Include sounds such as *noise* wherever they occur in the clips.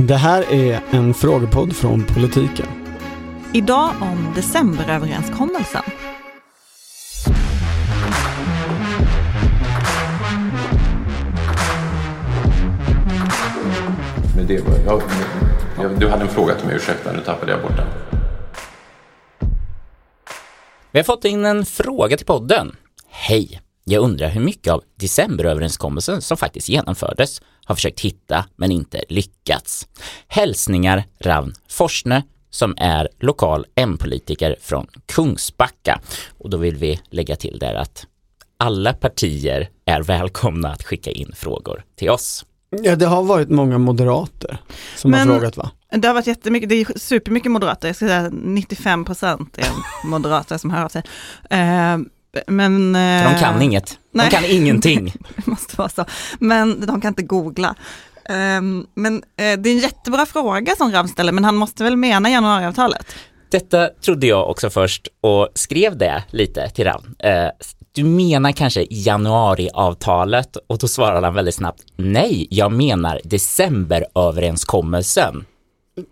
Det här är en frågepodd från politiken. Idag om decemberöverenskommelsen. Men det var, jag, jag, du hade en fråga till mig, ursäkta, nu tappade jag bort den. Vi har fått in en fråga till podden. Hej! Jag undrar hur mycket av decemberöverenskommelsen som faktiskt genomfördes har försökt hitta men inte lyckats. Hälsningar Ravn Forsne som är lokal M-politiker från Kungsbacka. Och då vill vi lägga till där att alla partier är välkomna att skicka in frågor till oss. Ja, det har varit många moderater som Men- har frågat va? Det har varit jättemycket, det är supermycket moderater, jag ska säga 95 procent är moderater som hör av sig. Eh, men... För de eh, kan inget. De nej. kan ingenting. *laughs* Det måste vara så. Men de kan inte googla. Ehm, men eh, det är en jättebra fråga som Rav ställer, men han måste väl mena januariavtalet? Detta trodde jag också först och skrev det lite till Ravn. Eh, du menar kanske januariavtalet och då svarade han väldigt snabbt nej, jag menar decemberöverenskommelsen.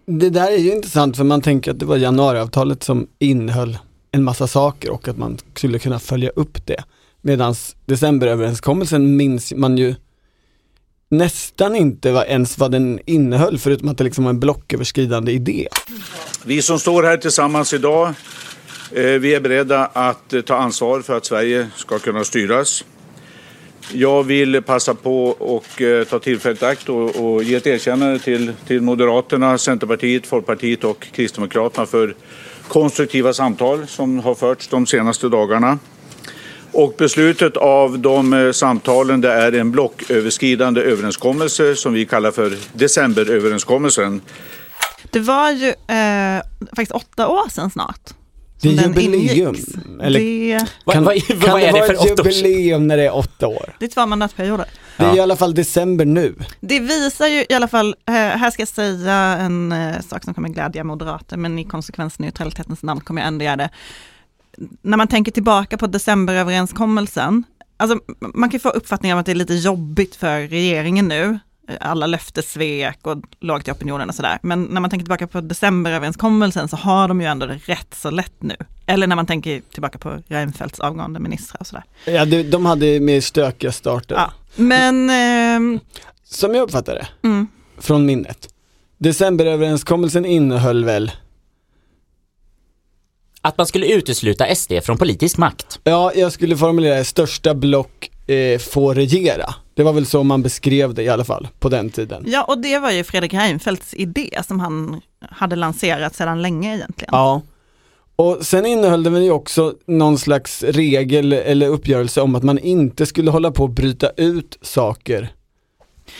Det där är ju intressant för man tänker att det var januariavtalet som innehöll en massa saker och att man skulle kunna följa upp det. Medan decemberöverenskommelsen minns man ju nästan inte vad, ens vad den innehöll förutom att det liksom var en blocköverskridande idé. Vi som står här tillsammans idag, eh, vi är beredda att eh, ta ansvar för att Sverige ska kunna styras. Jag vill passa på och eh, ta tillfället i akt och, och ge ett erkännande till, till Moderaterna, Centerpartiet, Folkpartiet och Kristdemokraterna för konstruktiva samtal som har förts de senaste dagarna. Och beslutet av de eh, samtalen det är en blocköverskridande överenskommelse som vi kallar för decemberöverenskommelsen. Det var ju eh, faktiskt åtta år sedan snart. Det är jubileum. Eller Det, kan, vad, kan vad är det vara för jubileum när det är åtta år? det är två mandatperioder. Det är Ja. i alla fall december nu. Det visar ju i alla fall, eh, här ska jag säga en eh, sak som kommer glädja moderater, men i konsekvensneutralitetens namn kommer jag ändå göra det. När man tänker tillbaka på decemberöverenskommelsen, alltså man kan få uppfattningen av att det är lite jobbigt för regeringen nu, alla löftessvek och lågt i opinionen och sådär. Men när man tänker tillbaka på decemberöverenskommelsen så har de ju ändå det rätt så lätt nu. Eller när man tänker tillbaka på Reinfeldts avgående ministrar och sådär. Ja, de hade mer stökiga starter. Ja. Men, ehm, Som jag uppfattar det, mm, från minnet. Decemberöverenskommelsen innehöll väl, Att man skulle utesluta SD från politisk makt. ja jag skulle formulera det, största block eh, får regera. Det var väl så man beskrev det i alla fall på den tiden. Ja, och det var ju Fredrik Reinfeldts idé som han hade lanserat sedan länge egentligen. Ja. Och sen innehöll väl ju också någon slags regel eller uppgörelse om att man inte skulle hålla på att bryta ut saker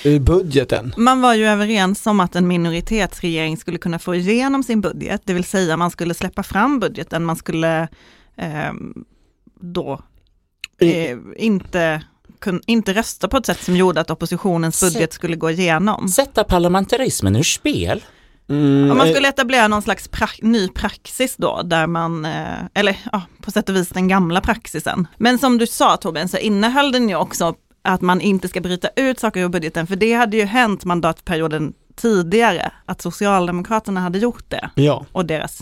ur budgeten. Man var ju överens om att en minoritetsregering skulle kunna få igenom sin budget, det vill säga man skulle släppa fram budgeten, man skulle ehm, då eh, inte, kun, inte rösta på ett sätt som gjorde att oppositionens budget skulle gå igenom. Sätta parlamentarismen ur spel. Mm, Om man eh, skulle etablera någon slags pra- ny praxis då, där man, eh, eller ja, på sätt och vis den gamla praxisen. Men som du sa Torbjörn, så innehöll den ju också att man inte ska bryta ut saker ur budgeten, för det hade ju hänt mandatperioden tidigare, att Socialdemokraterna hade gjort det, Ja, och deras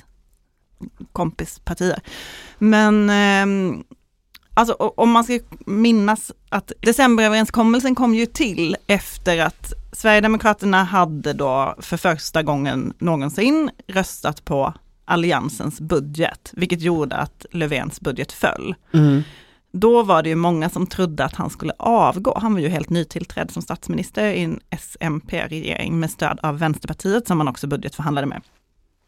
kompispartier. Men ehm, alltså, om man ska minnas att decemberöverenskommelsen kom ju till efter att Sverigedemokraterna hade då för första gången någonsin röstat på Alliansens budget, vilket gjorde att Löfvens budget föll. mm. Då var det ju många som trodde att han skulle avgå. Han var ju helt nytillträdd som statsminister i en SMP-regering med stöd av Vänsterpartiet som han också budgetförhandlade med.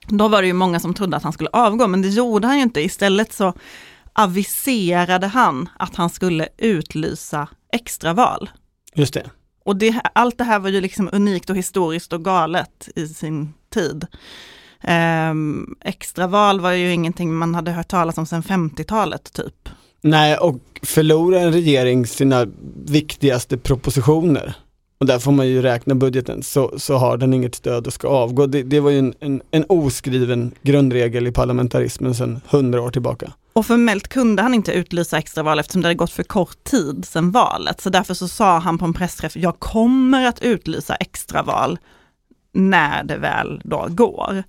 Då var det ju många som trodde att han skulle avgå, men det gjorde han ju inte. Istället så aviserade han att han skulle utlysa extraval. just det. Och det, allt det här var ju liksom unikt och historiskt och galet i sin tid. Ehm, extraval var ju ingenting man hade hört talas om sedan 50-talet typ. Nej, och förlorar en regering sina viktigaste propositioner och där får man ju räkna budgeten, så, så har den inget stöd och ska avgå. Det, det var ju en, en, en oskriven grundregel i parlamentarismen sedan hundra år tillbaka. Och formellt kunde han inte utlysa extraval eftersom det hade gått för kort tid sedan valet. Så därför så sa han på en pressträff, jag kommer att utlysa extraval när det väl då går.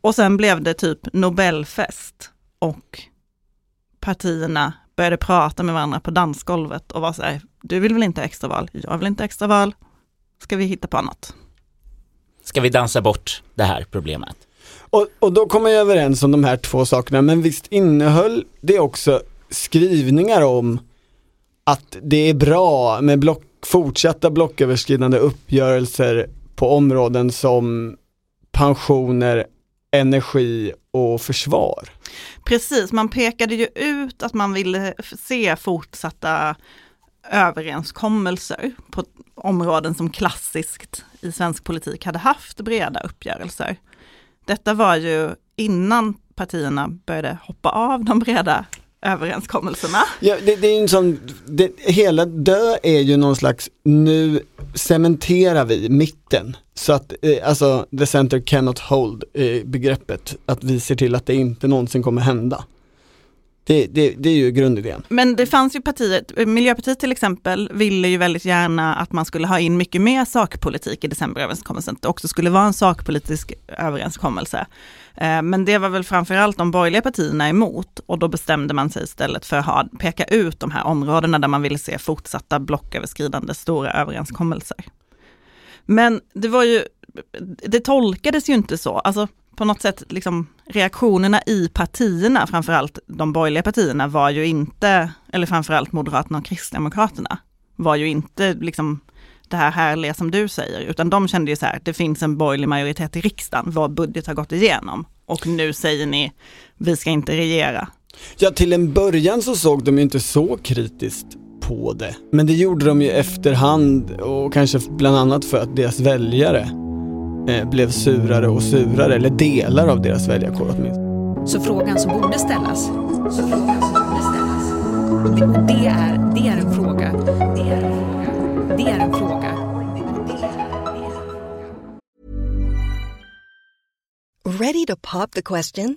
Och sen blev det typ Nobelfest och partierna började prata med varandra på dansgolvet och var så här, du vill väl inte ha extraval? Jag vill inte ha extraval. Ska vi hitta på något? Ska vi dansa bort det här problemet? Och, och då kom jag överens om de här två sakerna, men visst innehöll det också skrivningar om att det är bra med block, fortsatta blocköverskridande uppgörelser på områden som pensioner, energi och försvar. Precis, man pekade ju ut att man ville se fortsatta överenskommelser på områden som klassiskt i svensk politik hade haft breda uppgörelser. Detta var ju innan partierna började hoppa av de breda överenskommelserna. Ja, det, det är en sån, det, hela dö är ju någon slags, nu cementerar vi mitten. Så att, eh, alltså, the center cannot hold eh, begreppet, att vi ser till att det inte någonsin kommer hända. Det, det, det är ju grundidén. Men det fanns ju partiet, Miljöpartiet till exempel, ville ju väldigt gärna att man skulle ha in mycket mer sakpolitik i decemberöverenskommelsen, att det också skulle vara en sakpolitisk överenskommelse. Eh, men det var väl framförallt de borgerliga partierna emot och då bestämde man sig istället för att ha, peka ut de här områdena där man ville se fortsatta blocköverskridande stora överenskommelser. Men det var ju, det tolkades ju inte så, alltså på något sätt liksom reaktionerna i partierna, framförallt de borgerliga partierna var ju inte, eller framförallt Moderaterna och Kristdemokraterna, var ju inte liksom det här härliga som du säger, utan de kände ju så här, det finns en borgerlig majoritet i riksdagen, vår budget har gått igenom och nu säger ni, vi ska inte regera. Ja, till en början så såg de ju inte så kritiskt på det. Men det gjorde de ju efterhand och kanske bland annat för att deras väljare eh, blev surare och surare, eller delar av deras väljarkår åtminstone. Så frågan som borde ställas, så frågan som borde ställas, det, och det är, det är en fråga, det är en fråga, det är en fråga. Ready to pop the question?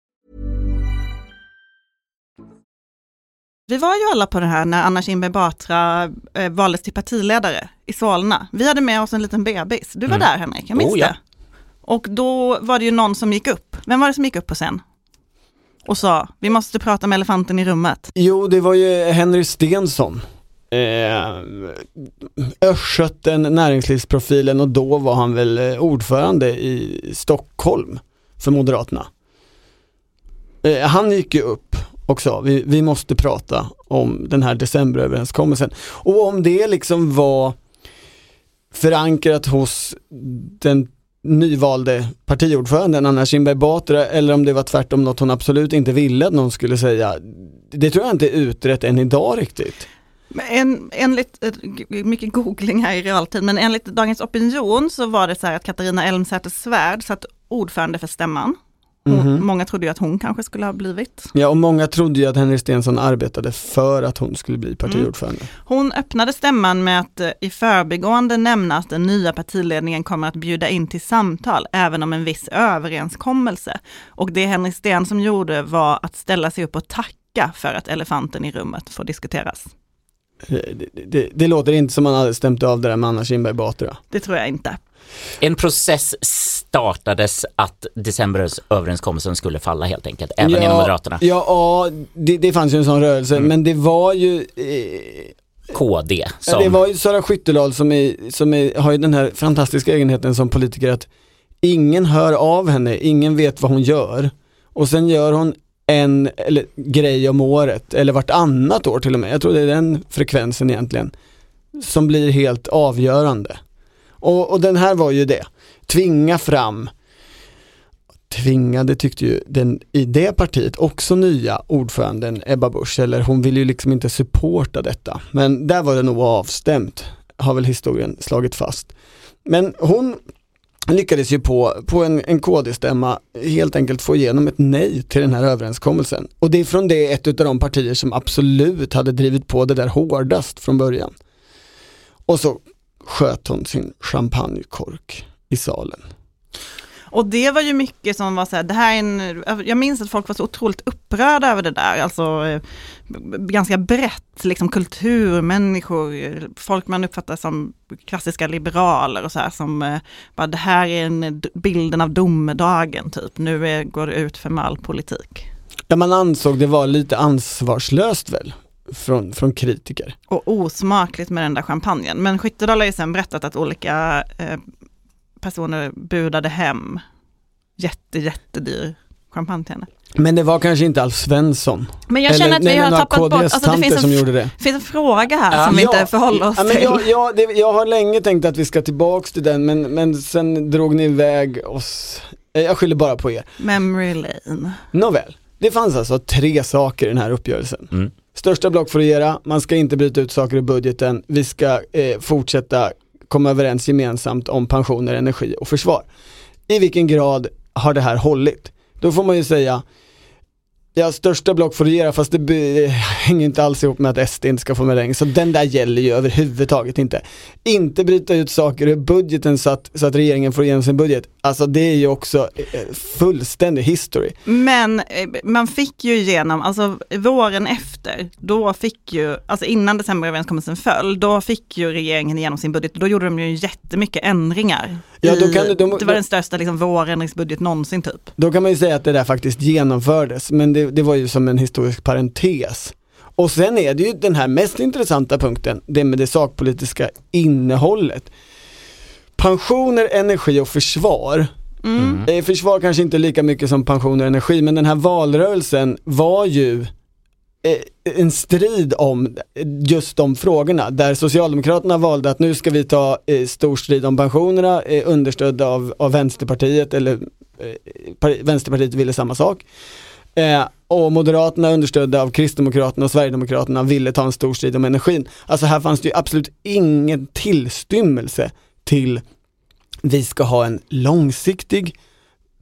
Vi var ju alla på det här när Anna Kinberg Batra eh, valdes till partiledare i Solna. Vi hade med oss en liten bebis. Du var Mm. där Henrik, jag minns Oh, ja. det. Och då var det ju någon som gick upp. Vem var det som gick upp på scen? Och sa, vi måste prata med elefanten i rummet. Jo, det var ju Henry Stensson. Eh, Östgöten, näringslivsprofilen och då var han väl eh, ordförande i Stockholm för Moderaterna. Eh, han gick ju upp och sa, vi, vi måste prata om den här decemberöverenskommelsen. Och om det liksom var förankrat hos den nyvalde partiordföranden Anna Kinberg Batra eller om det var tvärtom något hon absolut inte ville att någon skulle säga. Det tror jag inte är utrett än idag riktigt. Men En, enligt, eh, mycket googling här i realtid, men enligt Dagens Opinion så var det så här att Katarina Elmsäter-Svärd satt ordförande för stämman. Hon, Mhm. Många trodde ju att hon kanske skulle ha blivit. Ja och många trodde ju att Henry Stensson arbetade för att hon skulle bli partiordförande. Hon öppnade stämman med att eh, i förbigående nämna att den nya partiledningen kommer att bjuda in till samtal, även om en viss överenskommelse. Och det Henrik Sten som gjorde var att ställa sig upp och tacka för att elefanten i rummet får diskuteras. Det, det, det låter inte som man hade stämt av det där med Anna Kinberg Batra. Det tror jag inte. En process startades att decemberöverenskommelsen skulle falla helt enkelt, även ja, inom Moderaterna. Ja, ja det, det fanns ju en sån rörelse, Mm. men det var ju eh, KD Ja, som... det var ju Sara Skyttedal som, är, som är, har ju den här fantastiska egenheten som politiker att ingen hör av henne, ingen vet vad hon gör. Och sen gör hon en eller, grej om året, eller vartannat år till och med. Jag tror det är den frekvensen egentligen. Som blir helt avgörande. Och, och den här var ju det. Tvinga fram tvingade tyckte ju den i det partiet också nya ordföranden Ebba Busch, eller hon ville ju liksom inte supporta detta. Men där var det nog avstämt, har väl historien slagit fast. Men hon lyckades ju på, på en, en KD-stämma helt enkelt få igenom ett nej till den här överenskommelsen. Och det är från det ett av de partier som absolut hade drivit på det där hårdast från början. Och så sköt hon sin champagnekork i salen. Och det var ju mycket som var så här, det här är en, jag minns att folk var så otroligt upprörda över det där, alltså eh, ganska brett, liksom kulturmänniskor, folk man uppfattar som klassiska liberaler och så här som eh, bara det här är en, bilden av domedagen typ, nu är, går det ut för all politik. Ja, man ansåg det var lite ansvarslöst väl, från, från kritiker. Och osmakligt med den där champagnen. Men Skyttedal har ju sen berättat att olika eh, personer budade hem jätte, jättedyr champagne till henne. Men det var kanske inte Alf Svensson. Men jag Eller- känner att vi nej, har tappat bort, alltså det finns en, som gjorde det. finns en fråga här som vi Ja. inte förhåller oss Ja, men till. jag, jag, det, jag har länge tänkt att vi ska tillbaks till den men, men sen drog ni iväg oss. Eh, Jag skyller bara på er. Memory lane. Nåväl, det fanns alltså tre saker i den här uppgörelsen. Mm. Största block för att regera, man ska inte bryta ut saker ur budgeten, vi ska eh, fortsätta komma överens gemensamt om pensioner, energi och försvar. I vilken grad har det här hållit? Då får man ju säga, ja största block får regera fast det hänger inte alls ihop med att SD inte ska få med längre, så den där gäller ju överhuvudtaget inte. Inte bryta ut saker ur budgeten så att, så att regeringen får igenom sin budget, alltså det är ju också eh, fullständig history. Men eh, man fick ju igenom, alltså våren efter, då fick ju, alltså innan decemberöverenskommelsen föll, då fick ju regeringen igenom sin budget. Då gjorde de ju jättemycket ändringar. Ja, då kan då- det var den största liksom, vårändringsbudget någonsin typ. Då kan man ju säga att det där faktiskt genomfördes, men det, det var ju som en historisk parentes. Och sen är det ju den här mest intressanta punkten, det med det sakpolitiska innehållet. Pensioner, energi och försvar. Mm. Eh, försvar kanske inte lika mycket som pensioner och energi, men den här valrörelsen var ju eh, en strid om just de frågorna där Socialdemokraterna valde att nu ska vi ta eh, stor strid om pensionerna eh, understödda av, av Vänsterpartiet eller eh, par- Vänsterpartiet ville samma sak. Eh, och Moderaterna understödda av Kristdemokraterna och Sverigedemokraterna ville ta en stor strid om energin. Alltså här fanns det ju absolut ingen tillstymmelse till vi ska ha en långsiktig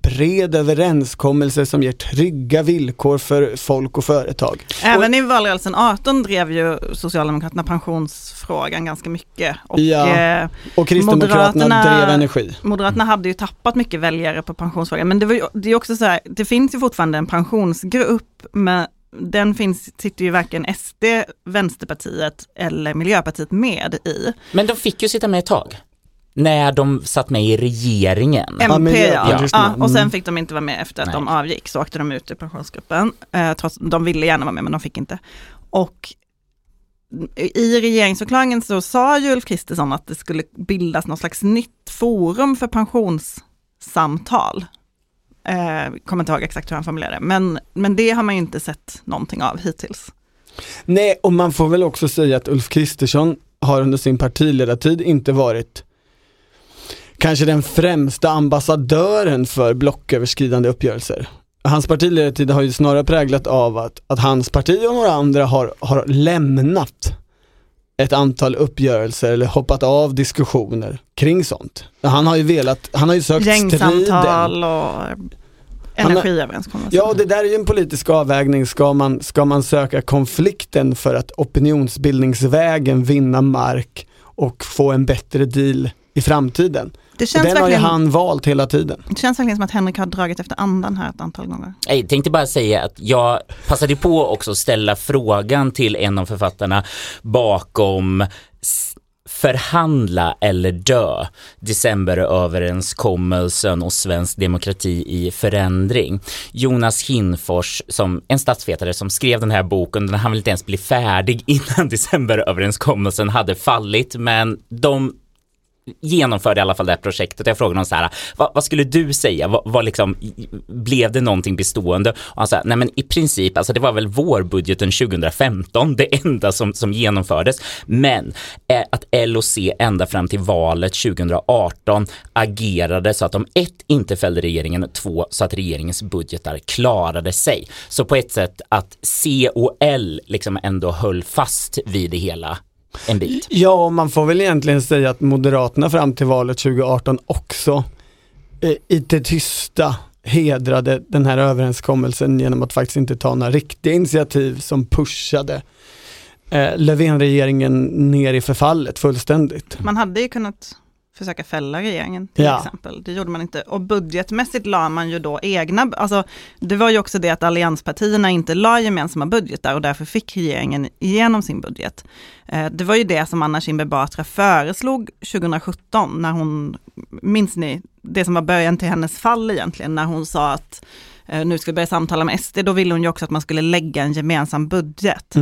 bred överenskommelse som ger trygga villkor för folk och företag. Även i valrörelsen 18 drev ju Socialdemokraterna pensionsfrågan ganska mycket. Och Ja. eh, Och Kristdemokraterna Moderaterna- drev energi. Moderaterna hade ju tappat mycket väljare på pensionsfrågan. Men det, var ju, det är också så här, det finns ju fortfarande en pensionsgrupp, men den finns, sitter ju varken SD, Vänsterpartiet eller Miljöpartiet med i. Men de fick ju sitta med ett tag. När de satt med i regeringen. MP ja. Ja. Och sen mm. fick de inte vara med efter att Nej. de avgick, så åkte de ut ur pensionsgruppen. Eh, trots, de ville gärna vara med men de fick inte. Och i regeringsförklaringen så sa ju Ulf Kristersson att det skulle bildas något slags nytt forum för pensionssamtal. Eh, kommer inte ihåg exakt hur han formulerade det, men, men det har man ju inte sett någonting av hittills. Nej, och man får väl också säga att Ulf Kristersson har under sin partiledartid inte varit kanske den främsta ambassadören för blocköverskridande uppgörelser. Hans partiledartid har ju snarare präglat av att, att hans parti och några andra har, har lämnat ett antal uppgörelser eller hoppat av diskussioner kring sånt. Han har ju velat, han har ju sökt striden. Gängsamtal och energiöverenskommelser. Ja, och det där är ju en politisk avvägning. Ska man, ska man söka konflikten för att opinionsbildningsvägen vinna mark och få en bättre deal i framtiden? Det, känns Den har ju verkligen, han valt hela tiden. det känns verkligen som att Henrik har dragit efter andan här ett antal gånger. Jag tänkte bara säga att jag passade på också att ställa frågan till en av författarna bakom förhandla eller dö, decemberöverenskommelsen och svensk demokrati i förändring. Jonas Hinfors, som en statsvetare som skrev den här boken, den hann väl inte ens bli färdig *laughs* innan decemberöverenskommelsen hade fallit, men de genomförde i alla fall det här projektet. Jag frågade honom så här, vad, vad skulle du säga? Vad, vad liksom, blev det någonting bestående? Och han sa, nej men i princip, alltså det var väl vårbudgeten 2015, det enda som, som genomfördes. Men eh, att LOC ända fram till valet 2018 agerade så att de ett, inte fällde regeringen, två, så att regeringens budgetar klarade sig. Så på ett sätt att C och L liksom ändå höll fast vid det hela en bit. Ja, och man får väl egentligen säga att Moderaterna fram till valet 2018 också eh, i det tysta hedrade den här överenskommelsen genom att faktiskt inte ta några riktiga initiativ som pushade eh, Löfven-regeringen ner i förfallet fullständigt. Man hade ju kunnat försöka fälla regeringen till Ja. exempel. Det gjorde man inte. Och budgetmässigt la man ju då egna, alltså det var ju också det att allianspartierna inte la gemensamma budgetar och därför fick regeringen igenom sin budget. Eh, Det var ju det som Anna Kinberg Batra föreslog 2017 när hon, minns ni, det som var början till hennes fall egentligen, när hon sa att eh, nu ska vi börja samtala med SD, då ville hon ju också att man skulle lägga en gemensam budget.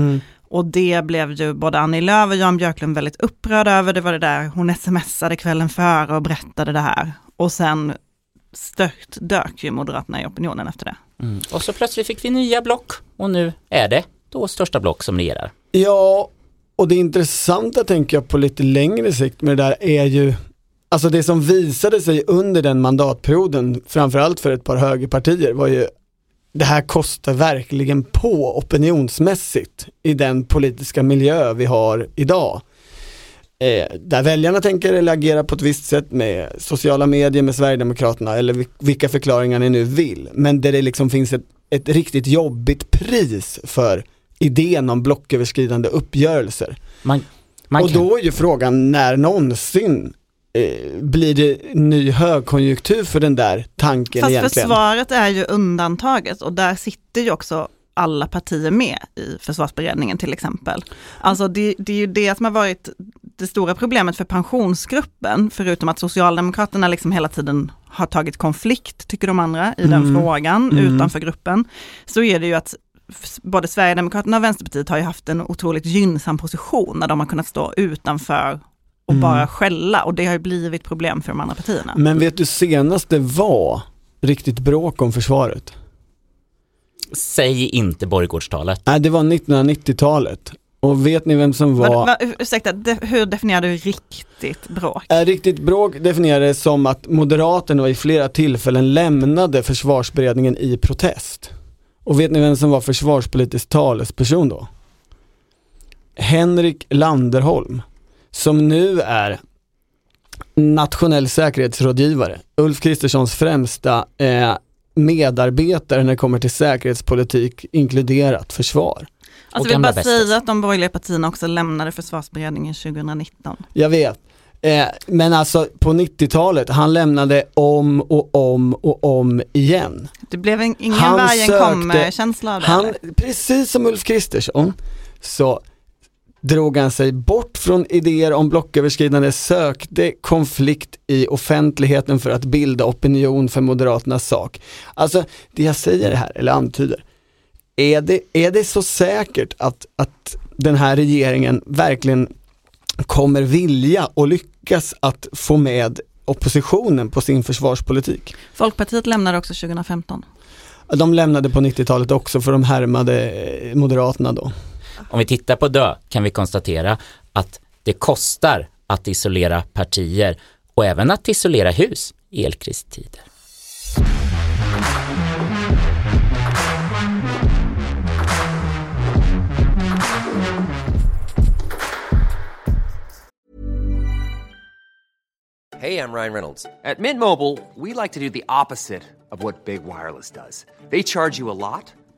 Och det blev ju både Annie Lööf och Jan Björklund väldigt upprörda över. Det var det där, hon smsade kvällen före och berättade det här. Och sen stört dök ju Moderaterna i opinionen efter det. Mm. Och så plötsligt fick vi nya block och nu är det då största block som regerar. Ja, och det intressanta tänker jag på lite längre sikt med det där är ju Alltså det som visade sig under den mandatperioden, framförallt för ett par högerpartier, var ju det här kostar verkligen på opinionsmässigt i den politiska miljö vi har idag. Eh, där väljarna tänker eller agerar på ett visst sätt med sociala medier, med Sverigedemokraterna eller vil- vilka förklaringar ni nu vill. Men där det liksom finns ett, ett riktigt jobbigt pris för idén om blocköverskridande uppgörelser. Man, man Och då är ju frågan när någonsin blir det ny högkonjunktur för den där tanken Fast egentligen? försvaret är ju undantaget och där sitter ju också alla partier med i försvarsberedningen till exempel. Alltså det, det är ju det som har varit det stora problemet för pensionsgruppen, förutom att Socialdemokraterna liksom hela tiden har tagit konflikt, tycker de andra, i den Mm. frågan Mm. utanför gruppen, så är det ju att både Sverigedemokraterna och Vänsterpartiet har ju haft en otroligt gynnsam position när de har kunnat stå utanför och Mm. bara skälla och det har ju blivit problem för de andra partierna. Men vet du senast det var riktigt bråk om försvaret? säg inte borggårdstalet. Nej, det var 1990-talet. Och vet ni vem som var... va, ursäkta, de, hur definierar du riktigt bråk? Äh, riktigt bråk definierades som att Moderaterna i flera tillfällen lämnade försvarsberedningen i protest. Och vet ni vem som var försvarspolitisk talesperson då? Henrik Landerholm, som nu är nationell säkerhetsrådgivare, Ulf Kristerssons främsta eh, medarbetare när det kommer till säkerhetspolitik, inkluderat försvar. Alltså jag vill bara bästis. säga att de borgerliga partierna också lämnade försvarsberedningen 2019. Jag vet. Eh, men alltså på 90-talet, han lämnade om och om och om igen. Det blev en, ingen Han vargen kom-känsla av det Han, eller? precis som Ulf Kristersson, så drog han sig bort från idéer om blocköverskridande, sökte konflikt i offentligheten för att bilda opinion för Moderaternas sak. Alltså, det jag säger här, eller antyder, är det, är det så säkert att, att den här regeringen verkligen kommer vilja och lyckas att få med oppositionen på sin försvarspolitik? Folkpartiet lämnade också 2015. De lämnade på 90-talet också för de härmade eh, Moderaterna då. Om vi tittar på dö kan vi konstatera att det kostar att isolera partier och även att isolera hus i elkristider. Hey, I'm Ryan Reynolds. At Mint Mobile, we like to do the opposite of what Big Wireless does. They charge you a lot,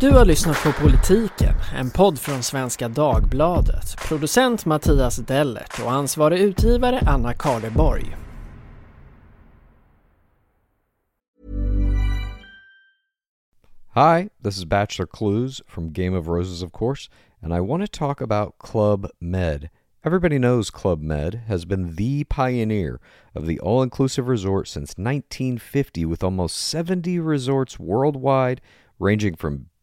Du har lyssnat på Politiken, en podd från Svenska Dagbladet. Producent Mattias Dellert och ansvarig utgivare Anna Karleborg. Hi, this is Bachelor Clues from Game of Roses, of course, and I want to talk about Club Med. Everybody knows Club Med has been the pioneer of the all inclusive resort since 1950, with almost 70 resorts worldwide, ranging from